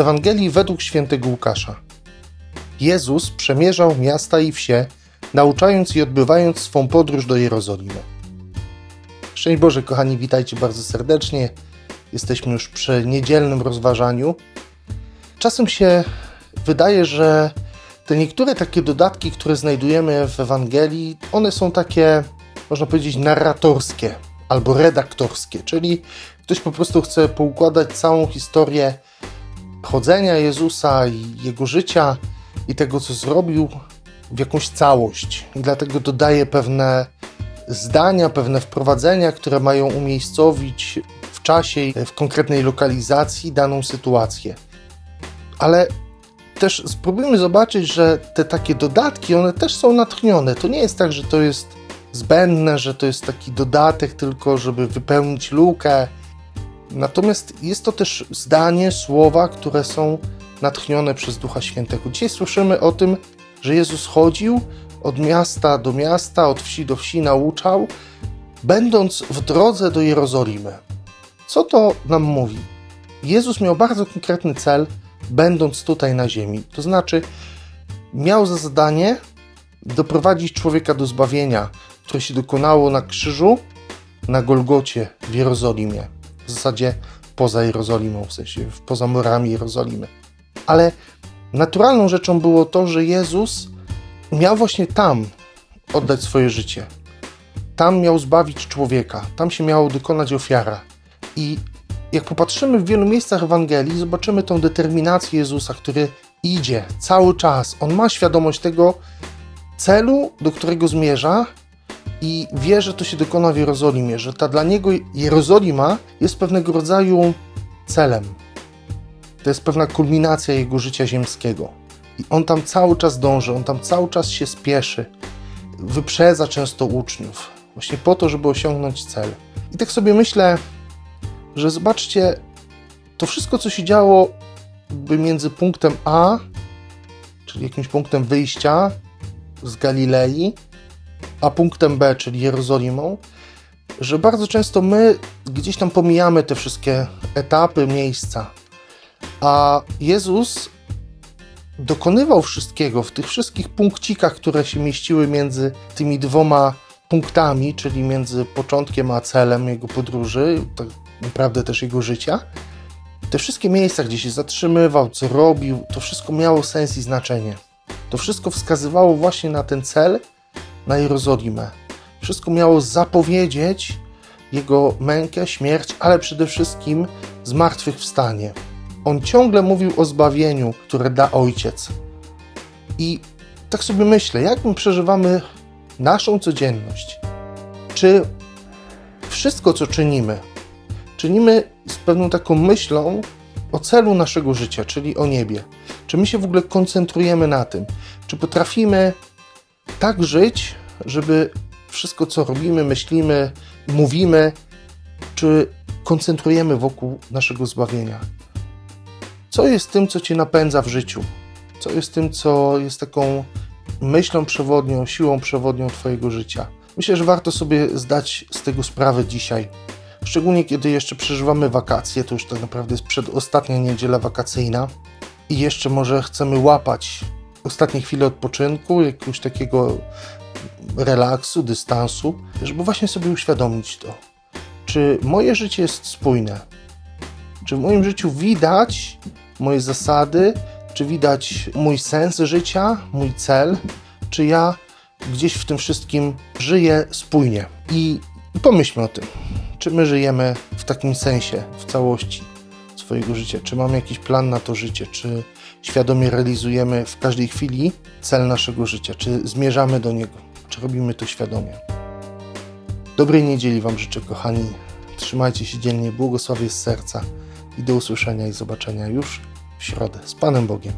Z Ewangelii według świętego Łukasza. Jezus przemierzał miasta i wsie, nauczając i odbywając swą podróż do Jerozolimy. Szczęść Boże, kochani, witajcie bardzo serdecznie. Jesteśmy już przy niedzielnym rozważaniu. Czasem się wydaje, że te niektóre takie dodatki, które znajdujemy w Ewangelii, one są takie, można powiedzieć, narratorskie albo redaktorskie, czyli ktoś po prostu chce poukładać całą historię chodzenia Jezusa i jego życia i tego, co zrobił, w jakąś całość. I dlatego dodaje pewne zdania, pewne wprowadzenia, które mają umiejscowić w czasie, w konkretnej lokalizacji daną sytuację. Ale też spróbujmy zobaczyć, że te takie dodatki, one też są natchnione. To nie jest tak, że to jest zbędne, że to jest taki dodatek tylko, żeby wypełnić lukę. Natomiast jest to też zdanie, słowa, które są natchnione przez Ducha Świętego. Dzisiaj słyszymy o tym, że Jezus chodził od miasta do miasta, od wsi do wsi, nauczał, będąc w drodze do Jerozolimy. Co to nam mówi? Jezus miał bardzo konkretny cel, będąc tutaj na ziemi. To znaczy, miał za zadanie doprowadzić człowieka do zbawienia, które się dokonało na krzyżu, na Golgocie w Jerozolimie. W zasadzie poza Jerozolimą, w sensie poza murami Jerozolimy. Ale naturalną rzeczą było to, że Jezus miał właśnie tam oddać swoje życie. Tam miał zbawić człowieka, tam się miało dokonać ofiara. I jak popatrzymy w wielu miejscach Ewangelii, zobaczymy tą determinację Jezusa, który idzie cały czas. On ma świadomość tego celu, do którego zmierza i wie, że to się dokona w Jerozolimie, że ta dla niego Jerozolima jest pewnego rodzaju celem. To jest pewna kulminacja jego życia ziemskiego. I on tam cały czas dąży, on tam cały czas się spieszy, wyprzedza często uczniów, właśnie po to, żeby osiągnąć cel. I tak sobie myślę, że zobaczcie, to wszystko, co się działo by między punktem A, czyli jakimś punktem wyjścia z Galilei, a punktem B, czyli Jerozolimą, że bardzo często my gdzieś tam pomijamy te wszystkie etapy, miejsca. A Jezus dokonywał wszystkiego w tych wszystkich punkcikach, które się mieściły między tymi dwoma punktami, czyli między początkiem a celem jego podróży, tak naprawdę też jego życia. Te wszystkie miejsca, gdzie się zatrzymywał, co robił, to wszystko miało sens i znaczenie. To wszystko wskazywało właśnie na ten cel, na Jerozolimę. Wszystko miało zapowiedzieć jego mękę, śmierć, ale przede wszystkim zmartwychwstanie. On ciągle mówił o zbawieniu, które da Ojciec. I tak sobie myślę, jak my przeżywamy naszą codzienność? Czy wszystko, co czynimy, czynimy z pewną taką myślą o celu naszego życia, czyli o niebie? Czy my się w ogóle koncentrujemy na tym? Czy potrafimy tak żyć, żeby wszystko, co robimy, myślimy, mówimy, czy koncentrujemy wokół naszego zbawienia? Co jest tym, co cię napędza w życiu? Co jest tym, co jest taką myślą przewodnią, siłą przewodnią Twojego życia? Myślę, że warto sobie zdać z tego sprawę dzisiaj. Szczególnie kiedy jeszcze przeżywamy wakacje, to już tak naprawdę jest przedostatnia niedziela wakacyjna i jeszcze może chcemy łapać ostatnie chwile odpoczynku, jakiegoś takiego relaksu, dystansu, żeby właśnie sobie uświadomić to. Czy moje życie jest spójne? Czy w moim życiu widać moje zasady? Czy widać mój sens życia, mój cel? Czy ja gdzieś w tym wszystkim żyję spójnie? I, pomyślmy o tym. Czy my żyjemy w takim sensie, w całości swojego życia? Czy mamy jakiś plan na to życie? Czy świadomie realizujemy w każdej chwili cel naszego życia? Czy zmierzamy do niego? Czy robimy to świadomie? Dobrej niedzieli Wam życzę, kochani. Trzymajcie się dzielnie, błogosławię z serca i do usłyszenia i zobaczenia już w środę. Z Panem Bogiem.